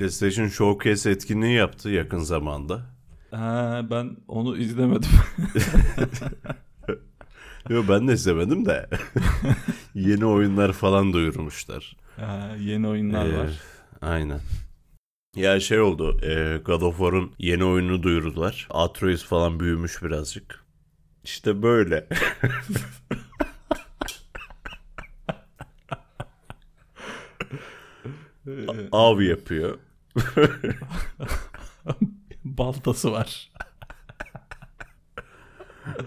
PlayStation Showcase etkinliği yaptı yakın zamanda. Ha, ben onu izlemedim. Yo ben de izlemedim de. Yeni oyunlar falan duyurmuşlar. ha, yeni oyunlar Ee, var. Aynen. Ya şey oldu. e, God of War'un yeni oyununu duyurdular. Atreus falan büyümüş birazcık. İşte böyle. Av yapıyor. baltası var.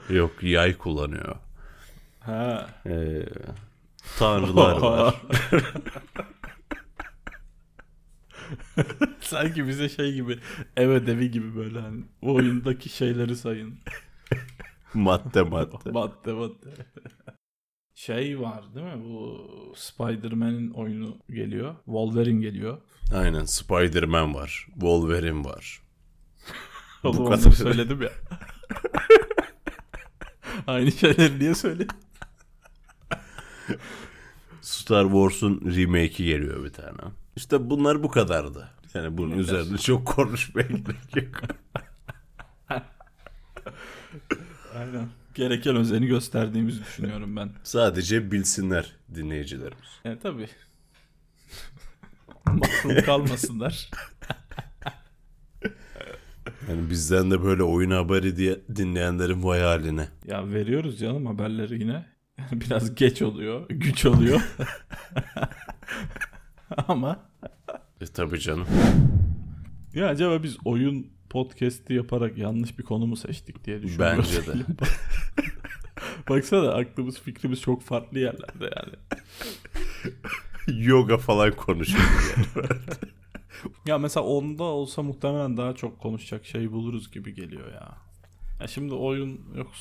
Yok yay kullanıyor. Ha. Ee, tanrılar var. Sanki bize şey gibi ev ödevi gibi böyle hani o oyundaki şeyleri sayın. madde madde. madde madde. Şey var değil mi? Bu Spider-Man'in oyunu geliyor. Wolverine geliyor. Aynen Spider-Man var. Wolverine var. Bu Oğlum kadar. onları söyledim ya. Aynı şeyleri niye söyledin? Star Wars'un remake'i geliyor bir tane. İşte bunlar bu kadardı. Yani bunun Yeter. üzerinde çok konuşmaya gerek yok. Aynen. Gereken özeni gösterdiğimizi düşünüyorum ben. Sadece bilsinler dinleyicilerimiz. Yani tabii. Mahrum kalmasınlar. Yani bizden de böyle oyun haberi diye dinleyenlerin vay haline. Ya veriyoruz canım haberleri yine. Biraz geç oluyor, güç oluyor. Ama E tabi canım. ya acaba biz oyun podcast'i yaparak yanlış bir konu mu seçtik diye düşünüyorum. Bence de. Baksana aklımız fikrimiz çok farklı yerlerde yani. Yoga falan konuşuyoruz yani. Ya mesela onda olsa muhtemelen daha çok konuşacak şey buluruz gibi geliyor ya. Ya şimdi oyun yok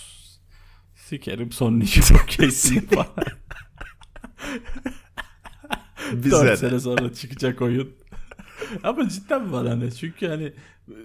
sikerim son işi çok kesin falan. Bize 4 de. sene sonra çıkacak oyun. Ama cidden var hani çünkü hani e,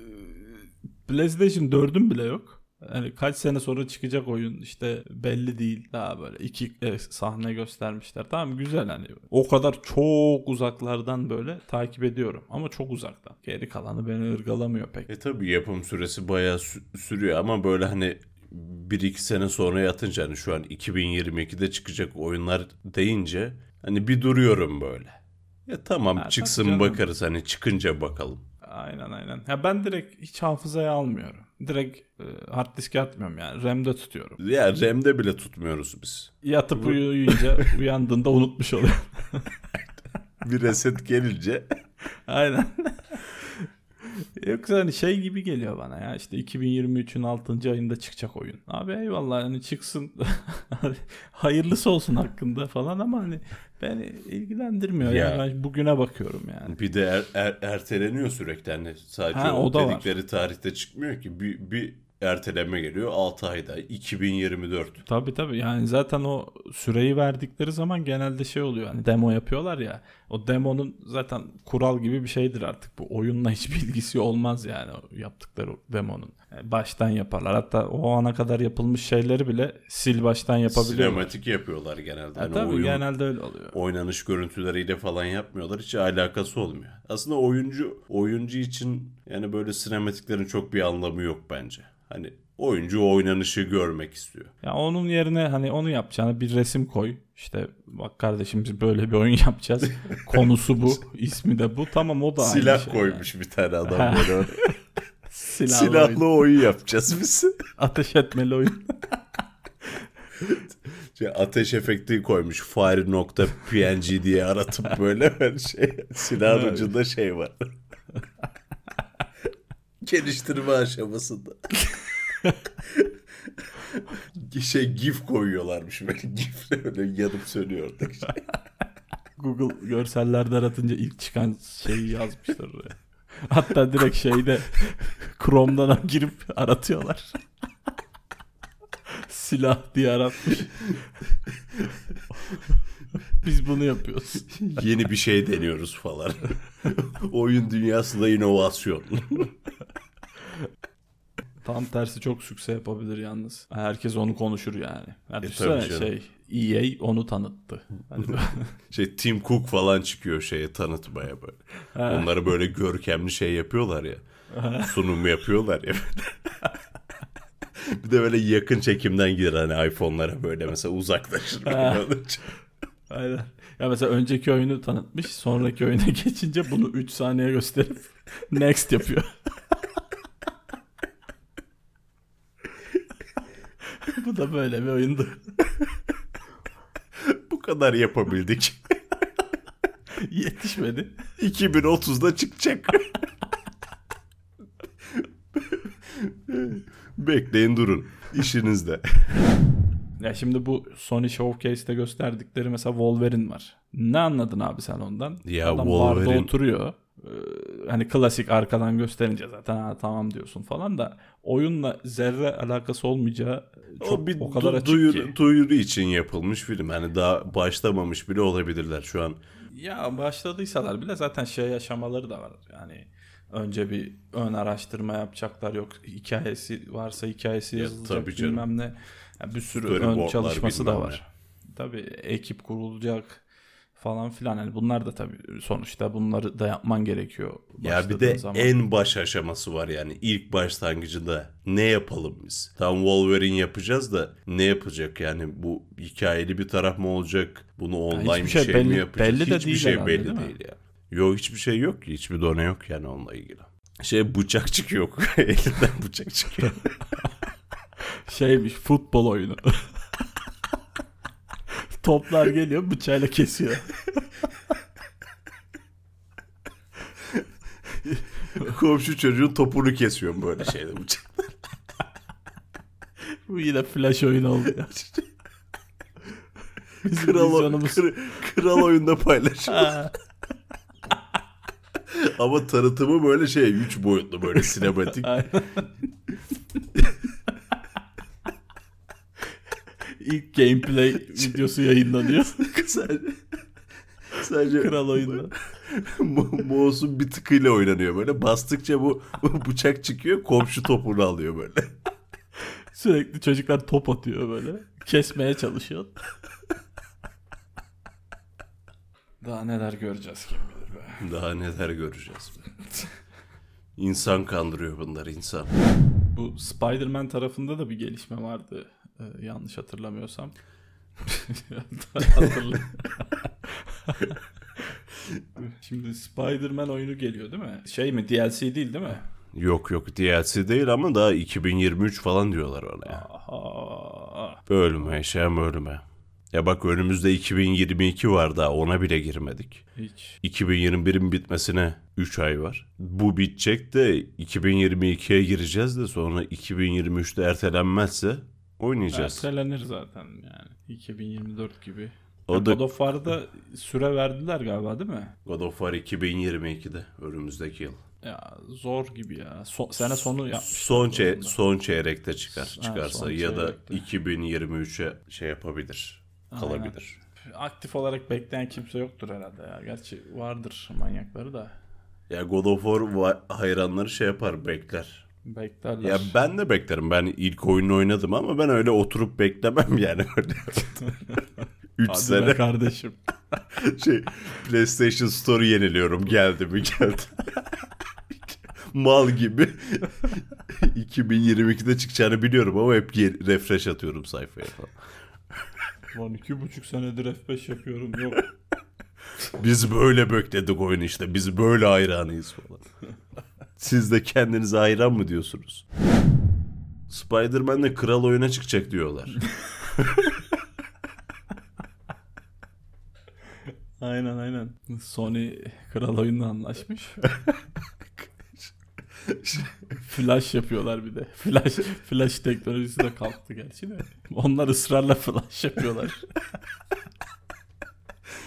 PlayStation 4'ün bile yok. Hani kaç sene sonra çıkacak oyun işte belli değil. Daha böyle iki e, sahne göstermişler. Tamam güzel hani. O kadar çok uzaklardan böyle takip ediyorum. Ama çok uzaktan. Geri kalanı beni ırgalamıyor pek. E tabi yapım süresi bayağı sü- sürüyor ama böyle hani bir iki sene sonra yatınca hani şu an 2022'de çıkacak oyunlar deyince hani bir duruyorum böyle. Ya tamam Ha, çıksın bakarız hani çıkınca bakalım. Aynen aynen. Ya ben direkt hiç hafızaya almıyorum. Direkt e, hard diske atmıyorum yani. RAM'de tutuyorum. Ya RAM'de bile tutmuyoruz biz. Yatıp uyuyunca uyandığında unutmuş oluyor. Bir reset gelince Aynen. Yoksa hani şey gibi geliyor bana ya işte 2023'ün 6. ayında çıkacak oyun. Abi eyvallah hani çıksın hayırlısı olsun hakkında falan ama hani beni ilgilendirmiyor. Ya. Yani ben bugüne bakıyorum yani. bir de er- er- erteleniyor sürekli hani sadece Ha, o, o da var. dedikleri tarihte çıkmıyor ki bir, bir erteleme geliyor. 6 ayda 2024. Tabii tabii. Yani zaten o süreyi verdikleri zaman genelde şey oluyor. Hani demo yapıyorlar ya. O demonun zaten kural gibi bir şeydir artık. Bu oyunla hiçbir ilgisi olmaz yani yaptıkları demonun baştan yaparlar hatta o ana kadar yapılmış şeyleri bile sil baştan yapabiliyorlar. Sinematik yapıyorlar genelde. Ha, Hani tabii oyun, genelde öyle oluyor. oynanış görüntüleriyle falan yapmıyorlar. Hiç alakası olmuyor. Aslında oyuncu oyuncu için yani böyle sinematiklerin çok bir anlamı yok bence. Hani oyuncu oynanışı görmek istiyor. Ya onun yerine hani onu yapacağına bir resim koy. İşte bak kardeşim biz böyle bir oyun yapacağız. Konusu bu, ismi de bu. Tamam o da aynı Silah şey koymuş bir tane adam böyle. Silahlı, Silahlı oyun. oyun yapacağız biz. Ateş etmeli oyun. Şey, ateş efekti koymuş. Fire.png diye aratıp böyle bir şey. Silahın Evet. ucunda şey var. Geliştirme aşamasında. şey gif koyuyorlarmış böyle gif böyle yanıp sönüyor oradaki şey. Google görsellerde aratınca ilk çıkan şeyi yazmışlar oraya. Hatta direkt şeyde Chrome'dan girip aratıyorlar. Silah diye aratmış. Biz bunu yapıyoruz. Yeni bir şey deniyoruz falan. Oyun dünyasında inovasyon. Tam tersi çok sükse yapabilir yalnız. Herkes onu konuşur yani. Yani E, tabii canım. şey EA onu tanıttı. Hani Şey Tim Cook falan çıkıyor şeye tanıtmaya böyle. Onları böyle görkemli şey yapıyorlar ya. sunum yapıyorlar ya. bir de böyle yakın çekimden gider hani iPhone'lara böyle mesela uzaklaşır. Aynen. Ya mesela önceki oyunu tanıtmış, sonraki oyuna geçince bunu 3 saniye gösterip next yapıyor. Bu da böyle bir oyundu. Bu kadar yapabildik. Yetişmedi. 2030'da çıkacak. Bekleyin durun. İşinizde. Ya şimdi bu Sony Showcase'te gösterdikleri mesela Wolverine var. Ne anladın abi sen ondan? Ya Adam Wolverine- barda oturuyor. Ee, hani klasik arkadan gösterince zaten ha, tamam diyorsun falan da oyunla zerre alakası olmayacağı çok o bir o kadar du- açık duyuru, ki. duyuru için yapılmış film. Hani daha başlamamış bile olabilirler şu an. Ya başladıysalar bile zaten şey yaşamaları da var. Yani önce bir ön araştırma yapacaklar yok hikayesi varsa hikayesi Ya yazılacak tabii canım. bilmem ne. Ya bir sürü Storyboardlar, ön çalışması da var. Tabii ekip kurulacak falan filan. Yani bunlar da tabii sonuçta bunları da yapman gerekiyor. Ya bir de zaman. en baş aşaması var yani ilk başlangıcında ne yapalım biz? Tam Wolverine yapacağız da ne yapacak yani bu hikayeli bir taraf mı olacak? Bunu online hiçbir bir şey şey, belli- mi yapacağız? belli de hiçbir değil şey herhalde, belli değil değil, ya. Yok hiçbir şey yok ki. Hiçbir done yok yani onunla ilgili. Şey bıçak çıkıyor. Elinden bıçak çıkıyor. şeymiş futbol oyunu. Toplar geliyor bıçağıyla kesiyor. Komşu çocuğun topunu kesiyorum böyle şeyde bıçak. Bu yine flash oyun oldu ya. Bizim Kral, vizyonumuz- kır- kral oyunda paylaşıyor. Ha. Ama tanıtımı böyle şey 3 boyutlu böyle sinematik. İlk gameplay videosu yayınlanıyor. sadece, sadece Kral oyunda. Mo- Mouse'un bir tıkıyla oynanıyor böyle. Bastıkça bu, bu bıçak çıkıyor komşu topunu alıyor böyle. Sürekli çocuklar top atıyor böyle. Kesmeye çalışıyor. Daha neler göreceğiz kim bilir be. Daha neler göreceğiz. be. İnsan kandırıyor bunlar insan. Bu Spider-Man tarafında da bir gelişme vardı. Ee, yanlış hatırlamıyorsam. Hatırla. Şimdi Spider-Man oyunu geliyor değil mi? Şey mi DLC değil değil mi? Yok yok DLC değil ama daha 2023 falan diyorlar ona ya. Aha. Ölme yaşayan ölme. Ya bak önümüzde 2022 var daha ona bile girmedik. Hiç. 2021'in bitmesine 3 ay var. Bu bitecek de 2022'ye gireceğiz de sonra 2023'te ertelenmezse oynayacağız. Ertelenir zaten yani. 2024 gibi. O da- God of War'da süre verdiler galiba değil mi? God of War 2022'de önümüzdeki yıl. Ya zor gibi ya. So- sene sonu yapmış. Son çey- son çeyrekte çıkar Ha, çıkarsa ya da çeyrekte. 2023'e şey yapabilir. Kalabilir. Aktif olarak bekleyen kimse yoktur herhalde ya. Gerçi vardır manyakları da. Ya God of War hayranları şey yapar bekler. Beklerler. Ya ben de beklerim. Ben ilk oyunu oynadım ama ben öyle oturup beklemem yani öyle. 3 Hadi be sene kardeşim. şey PlayStation Store yeniliyorum. Geldi mi geldi. Mal gibi. 2022'de çıkacağını biliyorum ama hep refresh atıyorum sayfaya falan. Lan iki buçuk senedir F5 yapıyorum yok. Biz böyle bekledik oyunu işte. Biz böyle hayranıyız falan. Siz de kendinize hayran mı diyorsunuz? Spider-Man'le kral oyuna çıkacak diyorlar. aynen aynen. Sony kral oyunla anlaşmış. flash yapıyorlar bir de. Flash flash teknolojisi de kalktı gerçi de. Onlar ısrarla flash yapıyorlar.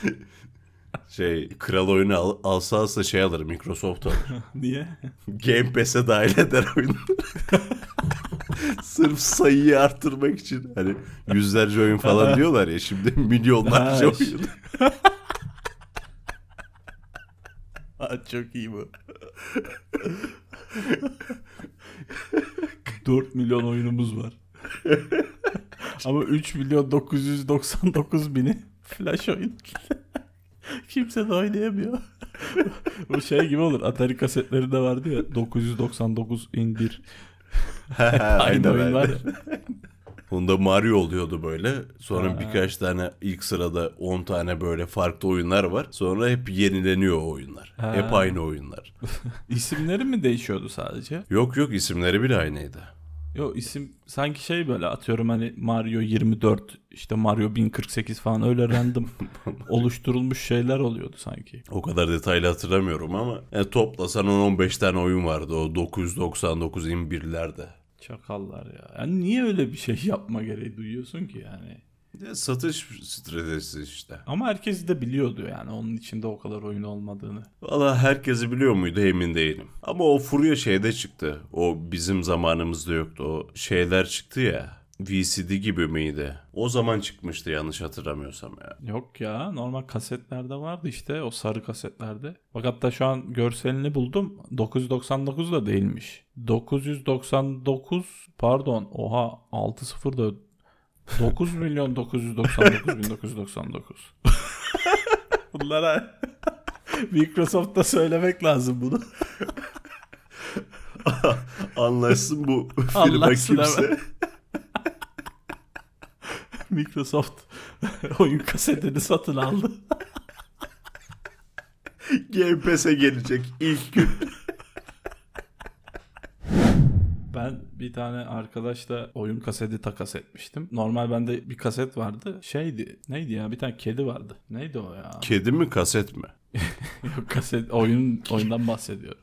Şey kral oyunu al, alsa alsa şey alır Microsoft alır. Niye? Game Pass'e dahil eder oyunu. Sırf sayıyı arttırmak için. Hani yüzlerce oyun falan diyorlar ya şimdi milyonlarca oyun. Aa, çok iyi bu. 4 milyon oyunumuz var. Ama 3 milyon 999 bini flash oyun. Kimse de oynayamıyor. Bu şey gibi olur. Atari kasetlerinde vardı ya 999 in 1. Aynı oyun var ya. Bunda Mario oluyordu böyle. Sonra Ha. birkaç tane ilk sırada 10 tane böyle farklı oyunlar var. Sonra hep yenileniyor o oyunlar. Ha. Hep aynı oyunlar. İsimleri mi değişiyordu sadece? Yok yok isimleri bile aynıydı. Yok isim sanki şey böyle atıyorum hani Mario 24 işte Mario 1048 falan öyle random oluşturulmuş şeyler oluyordu sanki. O kadar detaylı hatırlamıyorum ama yani toplasan 10-15 tane oyun vardı o 999 imbirlerde. Çakallar ya. Yani niye öyle bir şey yapma gereği duyuyorsun ki yani? Ya satış stratejisi işte. Ama herkes de biliyordu yani onun içinde o kadar oyun olmadığını. Valla herkesi biliyor muydu emin değilim. Ama o furya şeyde çıktı. O bizim zamanımızda yoktu. O şeyler çıktı ya. VCD gibi miydi? O zaman çıkmıştı yanlış hatırlamıyorsam ya. Yok ya normal kasetlerde vardı işte o sarı kasetlerde. Bak hatta şu an görselini buldum 999 da değilmiş. 999 pardon oha 60 da 9 milyon 999 bin 999. Bunlara Microsoft'ta söylemek lazım bunu. Anlaşsın bu firma kimse. Microsoft oyun kasetini satın aldı. Game Pass'e gelecek ilk gün. Ben bir tane arkadaşla oyun kaseti takas etmiştim. Normal bende bir kaset vardı. Şeydi. Neydi ya? Bir tane kedi vardı. Neydi o ya? Kedi mi kaset mi? Yok kaset oyun oyundan bahsediyorum.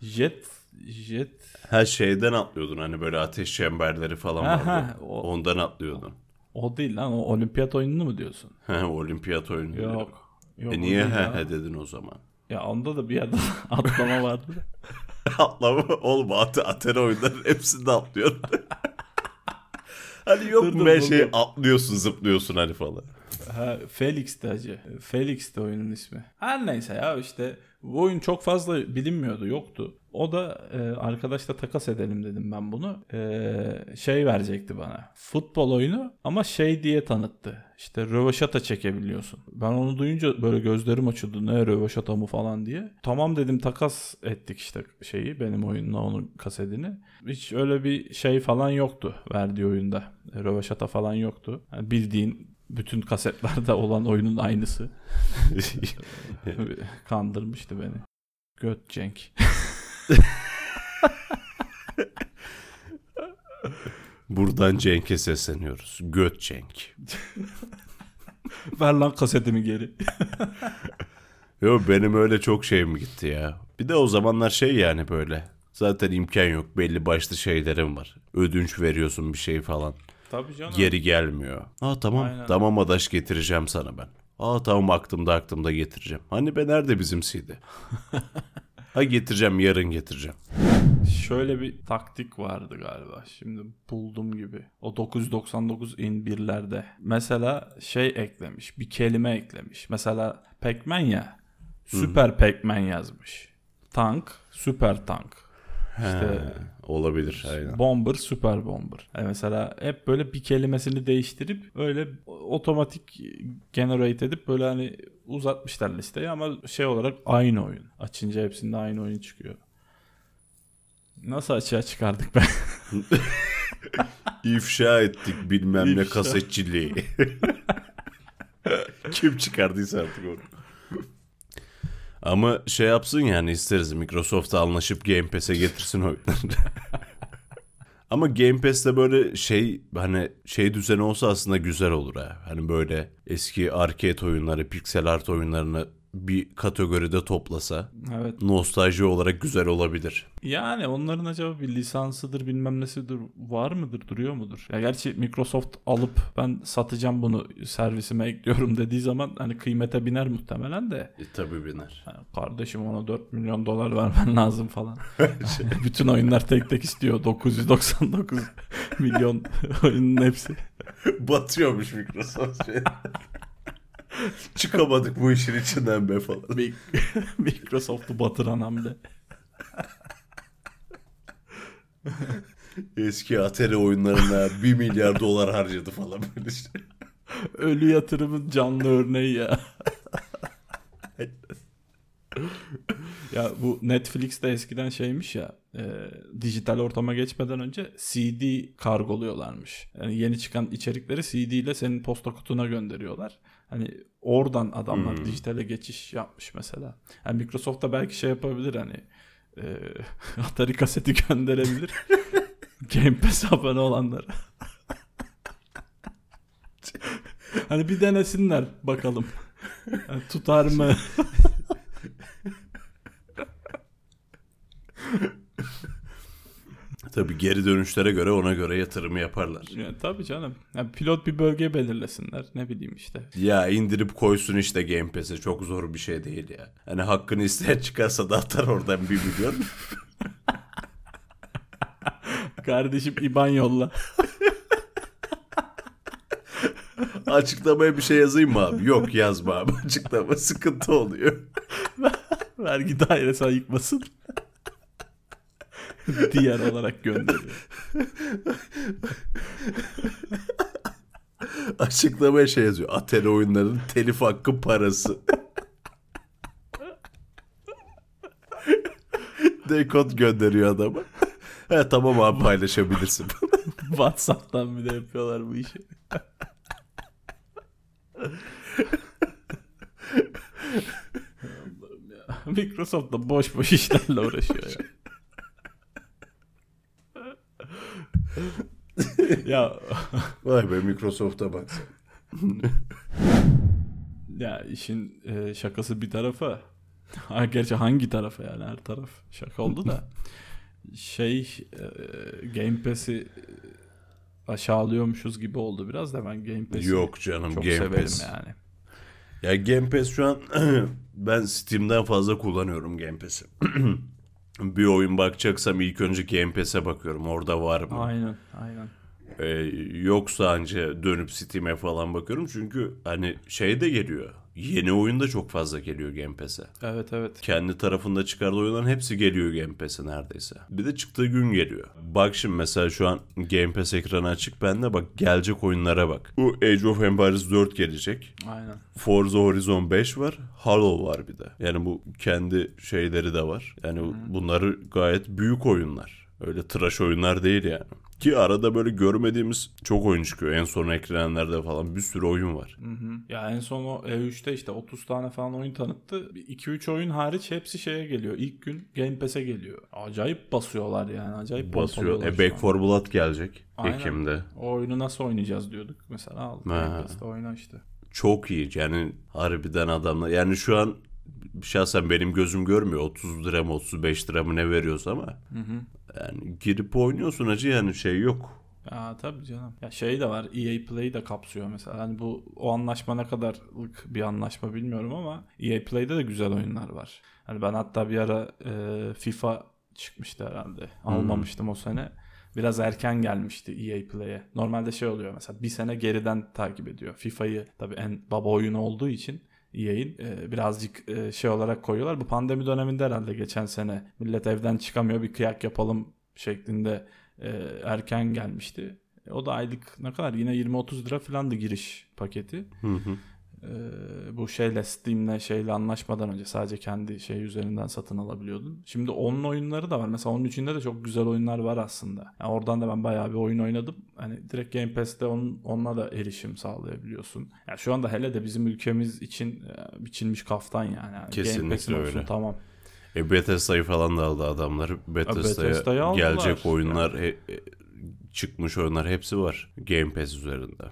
Jet Jet Her şeyden atlıyordun hani böyle ateş çemberleri falan vardı. ha, o- Ondan atlıyordun. o değil lan o olimpiyat oyununu mu diyorsun? He, olimpiyat oyunu. Yok. Yok, E niye he he dedin o zaman? Ya onda da bir yerde atlama vardı. Atlama oğlum at Atari oyunların hepsinde atlıyorsun. hani yok mu şey atlıyorsun zıplıyorsun hani falan. Ha, Felix'ti hacı. Felix'ti oyunun ismi. Her neyse ya işte bu oyun çok fazla bilinmiyordu yoktu. O da e, arkadaşla takas edelim dedim ben bunu. E, şey verecekti bana. Futbol oyunu ama şey diye tanıttı. İşte rövaşata çekebiliyorsun. Ben onu duyunca böyle gözlerim açıldı. Ne rövaşata mı falan diye. Tamam dedim takas ettik işte şeyi benim oyunla onun kasetini. Hiç öyle bir şey falan yoktu verdiği oyunda. Rövaşata falan yoktu. Yani bildiğin bütün kasetlerde olan oyunun aynısı. Kandırmıştı beni. Göt Cenk. Buradan Cenk'e sesleniyoruz. Göt Cenk. Ver lan kasetimi geri. Yo benim öyle çok şeyim gitti ya. Bir de o zamanlar şey yani böyle. Zaten imkan yok. Belli başlı şeylerim var. Ödünç veriyorsun bir şey falan. Tabii canım. Geri gelmiyor. Aa tamam. Aynen. Tamam adaş getireceğim sana ben. Aa tamam aklımda aklımda getireceğim. Hani be nerede bizim CD? ha getireceğim yarın getireceğim. Şöyle bir taktik vardı galiba. Şimdi buldum gibi. O 999 in birlerde. Mesela şey eklemiş. Bir kelime eklemiş. Mesela Pac-Man ya. Süper Pac-Man yazmış. Tank, süper tank. İşte He, olabilir aynen. Bomber, Super Bomber. Yani mesela hep böyle bir kelimesini değiştirip öyle otomatik generate edip böyle hani uzatmışlar listeyi ama şey olarak aynı oyun. Açınca hepsinde aynı oyun çıkıyor. Nasıl açığa çıkardık ben? İfşa ettik bilmem ne İfşa. kasetçiliği. Kim çıkardıysa artık onu. Ama şey yapsın yani isteriz Microsoft'la anlaşıp Game Pass'e getirsin oyunları. Ama Game Pass'te böyle şey hani şey düzeni olsa aslında güzel olur ha. Hani böyle eski arcade oyunları, pixel art oyunlarını bir kategoride toplasa evet. nostalji olarak güzel olabilir. Yani onların acaba bir lisansıdır bilmem nesidir var mıdır duruyor mudur? Ya gerçi Microsoft alıp ben satacağım bunu servisime ekliyorum dediği zaman hani kıymete biner muhtemelen de. E, tabii biner. Ha, kardeşim ona 4 milyon dolar vermen lazım falan. Bütün oyunlar tek tek istiyor. 999 milyon oyunun hepsi. Batıyormuş Microsoft şey. Çıkamadık bu işin içinden be falan. Mi- Microsoft'u batıran hamle. Eski Atari oyunlarına 1 milyar dolar harcadı falan böyle işte. Ölü yatırımın canlı örneği ya. ya bu Netflix'te eskiden şeymiş ya e, dijital ortama geçmeden önce CD kargoluyorlarmış. Yani yeni çıkan içerikleri CD ile senin posta kutuna gönderiyorlar. Hani oradan adamlar Hmm. dijitale geçiş yapmış mesela. Yani Microsoft da belki şey yapabilir hani e, Atari kaseti gönderebilir. Game Pass abone olanlara. hani bir denesinler bakalım. Yani tutar mı? Tabii geri dönüşlere göre ona göre yatırımı yaparlar. Ya, tabii canım. Yani pilot bir bölge belirlesinler. Ne bileyim işte. Ya indirip koysun işte Game Pass'e çok zor bir şey değil ya. Hani hakkını isteyen çıkarsa da atar oradan bir milyon. Kardeşim IBAN yolla. Açıklamaya bir şey yazayım mı abi? Yok yazma abi. Açıklama sıkıntı oluyor. Vergi dairesi ayıkmasın. Diğer olarak gönderiyor. Açıklamaya şey yazıyor. Atari oyunların telif hakkı parası. Dekod gönderiyor adama. He tamam abi paylaşabilirsin. WhatsApp'tan bir de yapıyorlar bu işi. Microsoft da boş boş işlerle uğraşıyor ya. ya Vay be Microsoft'a bak ya işin e, şakası bir tarafa. Ha, gerçi hangi tarafa yani her taraf şaka oldu da şey e, Game Pass'i aşağılıyormuşuz gibi oldu biraz da ben Game Pass'i Yok canım çok Game severim Pass. yani. Ya Game Pass şu an ben Steam'den fazla kullanıyorum Game Pass'i. bir oyun bakacaksam ilk önce Game Pass'e bakıyorum. Orada var mı? Aynen, aynen. Ee, yoksa anca dönüp Steam'e falan bakıyorum. Çünkü hani şey de geliyor. Yeni oyun da çok fazla geliyor Game Pass'e. Evet evet. Kendi tarafında çıkardığı oyunların hepsi geliyor Game Pass'e neredeyse. Bir de çıktığı gün geliyor. Bak şimdi mesela şu an Game Pass ekranı açık bende bak gelecek oyunlara bak. Bu Age of Empires 4 gelecek. Aynen. Forza Horizon 5 var. Halo var bir de. Yani bu kendi şeyleri de var. Yani bunları gayet büyük oyunlar. Öyle tıraş oyunlar değil yani. Ki arada böyle görmediğimiz çok oyun çıkıyor. En son eklenenlerde falan bir sürü oyun var. Hı hı. Ya en son o E3'te işte 30 tane falan oyun tanıttı. 2-3 oyun hariç hepsi şeye geliyor. İlk gün Game Pass'e geliyor. Acayip basıyorlar yani. Acayip Basıyor. E Back for Blood gelecek. Aynen. Ekim'de. O oyunu nasıl oynayacağız diyorduk. Mesela al. Ha. Game Pass'te oyna işte. Çok iyi. Yani harbiden adamlar. Yani şu an şahsen benim gözüm görmüyor. 30 lira mı 35 lira mı ne veriyorsa ama. Yani girip oynuyorsun acı yani şey yok. Ya tabii canım. Ya şey de var. EA Play de kapsıyor mesela. Hani bu o anlaşma ne kadarlık bir anlaşma bilmiyorum ama EA Play'de de güzel oyunlar var. Hani ben hatta bir ara e, FIFA çıkmıştı herhalde. Almamıştım o sene. Biraz erken gelmişti EA Play'e. Normalde şey oluyor mesela bir sene geriden takip ediyor. FIFA'yı tabii en baba oyunu olduğu için EA'in e, birazcık e, şey olarak koyuyorlar. Bu pandemi döneminde herhalde geçen sene millet evden çıkamıyor bir kıyak yapalım şeklinde e, erken gelmişti. E, o da aylık ne kadar yine 20-30 lira falandı giriş paketi. Hı hı. E, bu şeyle Steam'le şeyle anlaşmadan önce sadece kendi şey üzerinden satın alabiliyordun. Şimdi onun oyunları da var. Mesela onun içinde de çok güzel oyunlar var aslında. Yani oradan da ben bayağı bir oyun oynadım. Hani direkt Game Pass'te onun, onunla da erişim sağlayabiliyorsun. Yani şu anda hele de bizim ülkemiz için e, biçilmiş kaftan yani. yani Kesinlikle olsun, öyle. Tamam. E Bethesda'yı falan da aldı adamlar. Bethesda'ya aldılar. gelecek oyunlar, he- e, çıkmış oyunlar hepsi var Game Pass üzerinde.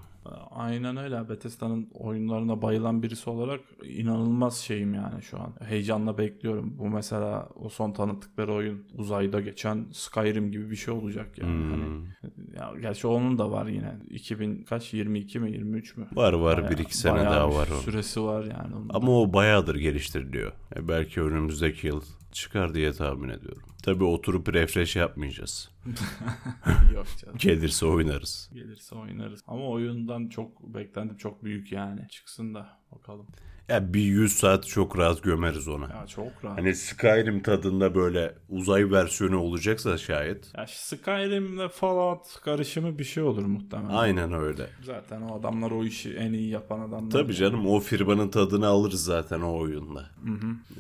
Aynen öyle. Bethesda'nın oyunlarına bayılan birisi olarak inanılmaz şeyim yani şu an. Heyecanla bekliyorum. Bu mesela o son tanıttıkları oyun uzayda geçen Skyrim gibi bir şey olacak yani. Hmm. Hani, ya gerçi onun da var yine. 2000 kaç 22 mi 23 mü? Var var Bayağı- bir iki sene bayağı daha var o. Süresi var yani onun. Ama o bayağıdır geliştiriliyor. E belki önümüzdeki yıl çıkar diye tahmin ediyorum. Tabii oturup refresh yapmayacağız. Yok canım. Gelirse oynarız. Gelirse oynarız. Ama oyundan çok beklentim çok büyük yani. Çıksın da bakalım. Ya bir 100 saat çok rahat gömeriz ona. Ya çok rahat. Hani Skyrim tadında böyle uzay versiyonu olacaksa şayet. Ya Skyrim'le Fallout karışımı bir şey olur muhtemelen. Aynen öyle. Zaten o adamlar o işi en iyi yapan adamlar. Tabii canım o firmanın tadını alırız zaten o oyunda.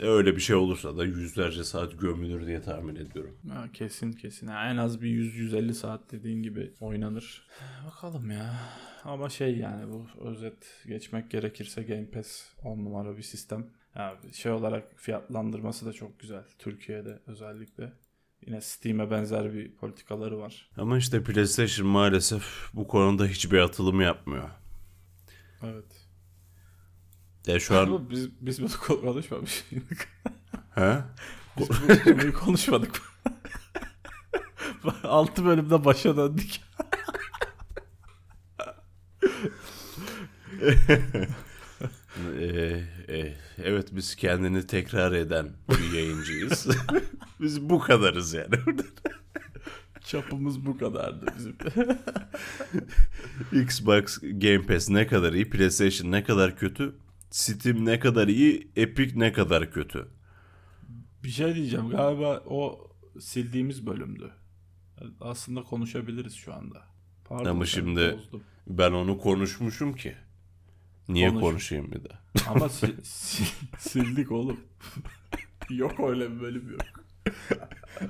Öyle bir şey olursa da yüzlerce saat gömülür diye tahmin ediyorum. Ha, kesin kesin. Ha, en az bir 100-150 saat dediğin gibi oynanır. Bakalım ya. Ama şey yani bu özet geçmek gerekirse Game Pass 10 numara bir sistem. Ya şey olarak fiyatlandırması da çok güzel. Türkiye'de özellikle. Yine Steam'e benzer bir politikaları var. Ama işte PlayStation maalesef bu konuda hiçbir atılım yapmıyor. Evet. Ya şu an... Biz, biz bunu ko- konuşmamıştık. He? Biz bu konuyu konuşmadık. 6 bölümde başa döndük. Ee, e, evet biz kendini tekrar eden bir yayıncıyız. biz bu kadarız yani. Çapımız bu kadardı bizim. Xbox Game Pass ne kadar iyi, PlayStation ne kadar kötü, Steam ne kadar iyi, Epic ne kadar kötü. Bir şey diyeceğim galiba o sildiğimiz bölümdü. Aslında konuşabiliriz şu anda. Pardon, Ama şimdi- bozdum. Ben onu konuşmuşum ki. Niye Konuş. konuşayım bir daha? Ama si- si- sildik oğlum. yok öyle bir bölüm yok.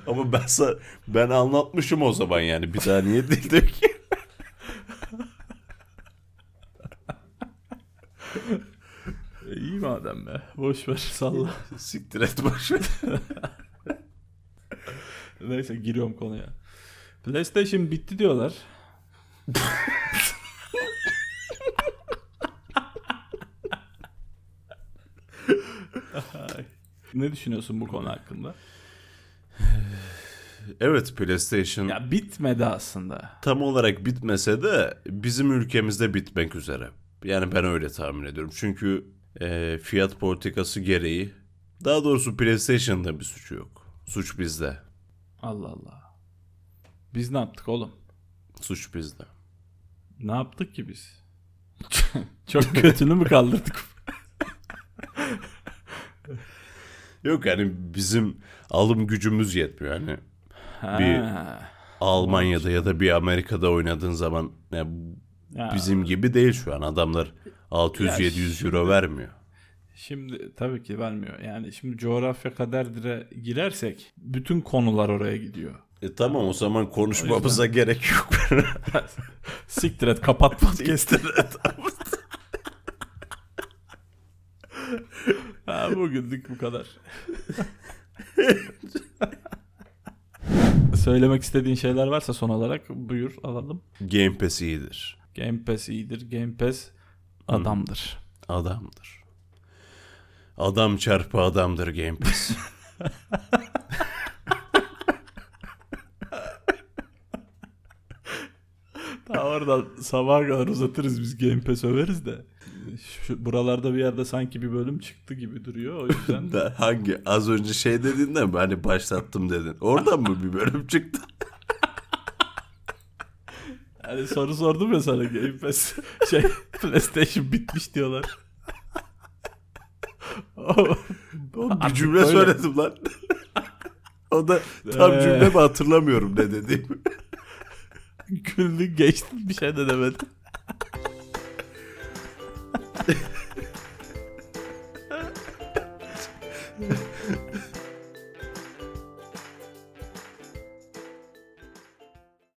Ama ben sa- ben anlatmışım o zaman yani. Bir daha niye ki? E, iyi madem be. Boş ver salla. Siktir et ver. Neyse giriyorum konuya. PlayStation bitti diyorlar. Ay. Ne düşünüyorsun bu konu hakkında? Evet PlayStation Ya bitmedi aslında. tam olarak bitmese de bizim ülkemizde bitmek üzere. Yani ben öyle tahmin ediyorum. Çünkü e, fiyat politikası gereği daha doğrusu PlayStation'da bir suçu yok. Suç bizde. Allah Allah. Biz ne yaptık oğlum? Suç bizde. Ne yaptık ki biz? Çok kötünü mü kaldırdık? Yok yani bizim alım gücümüz yetmiyor. Yani Bir- Ha. Almanya'da ya da bir Amerika'da oynadığın zaman yani Ya, bizim gibi değil şu an. Adamlar 600-700 euro vermiyor. Şimdi tabii ki vermiyor. Yani şimdi coğrafya kaderdir'e girersek bütün konular oraya gidiyor. E tamam o zaman konuşmamıza gerek yok. Siktir et kapat podcast'ı. ha, bugünlük bu kadar. Söylemek istediğin şeyler varsa son olarak buyur alalım. Game Pass iyidir. Game Pass iyidir. Game Pass adamdır. Adamdır. Adam çarpı adamdır Game Pass. Daha oradan sabaha kadar uzatırız biz Game Pass överiz de. Şu, buralarda bir yerde sanki bir bölüm çıktı gibi duruyor. O yüzden hangi? Az önce şey dedin de mi? Hani başlattım dedin. Oradan mı bir bölüm çıktı? hani soru sordum ya sana Game Pass şey PlayStation bitmiş diyorlar. O- bir cümle böyle. söyledim lan. o da tam Ee. cümle mi hatırlamıyorum ne dediğimi. Güldün geçtin bir şey de demedin.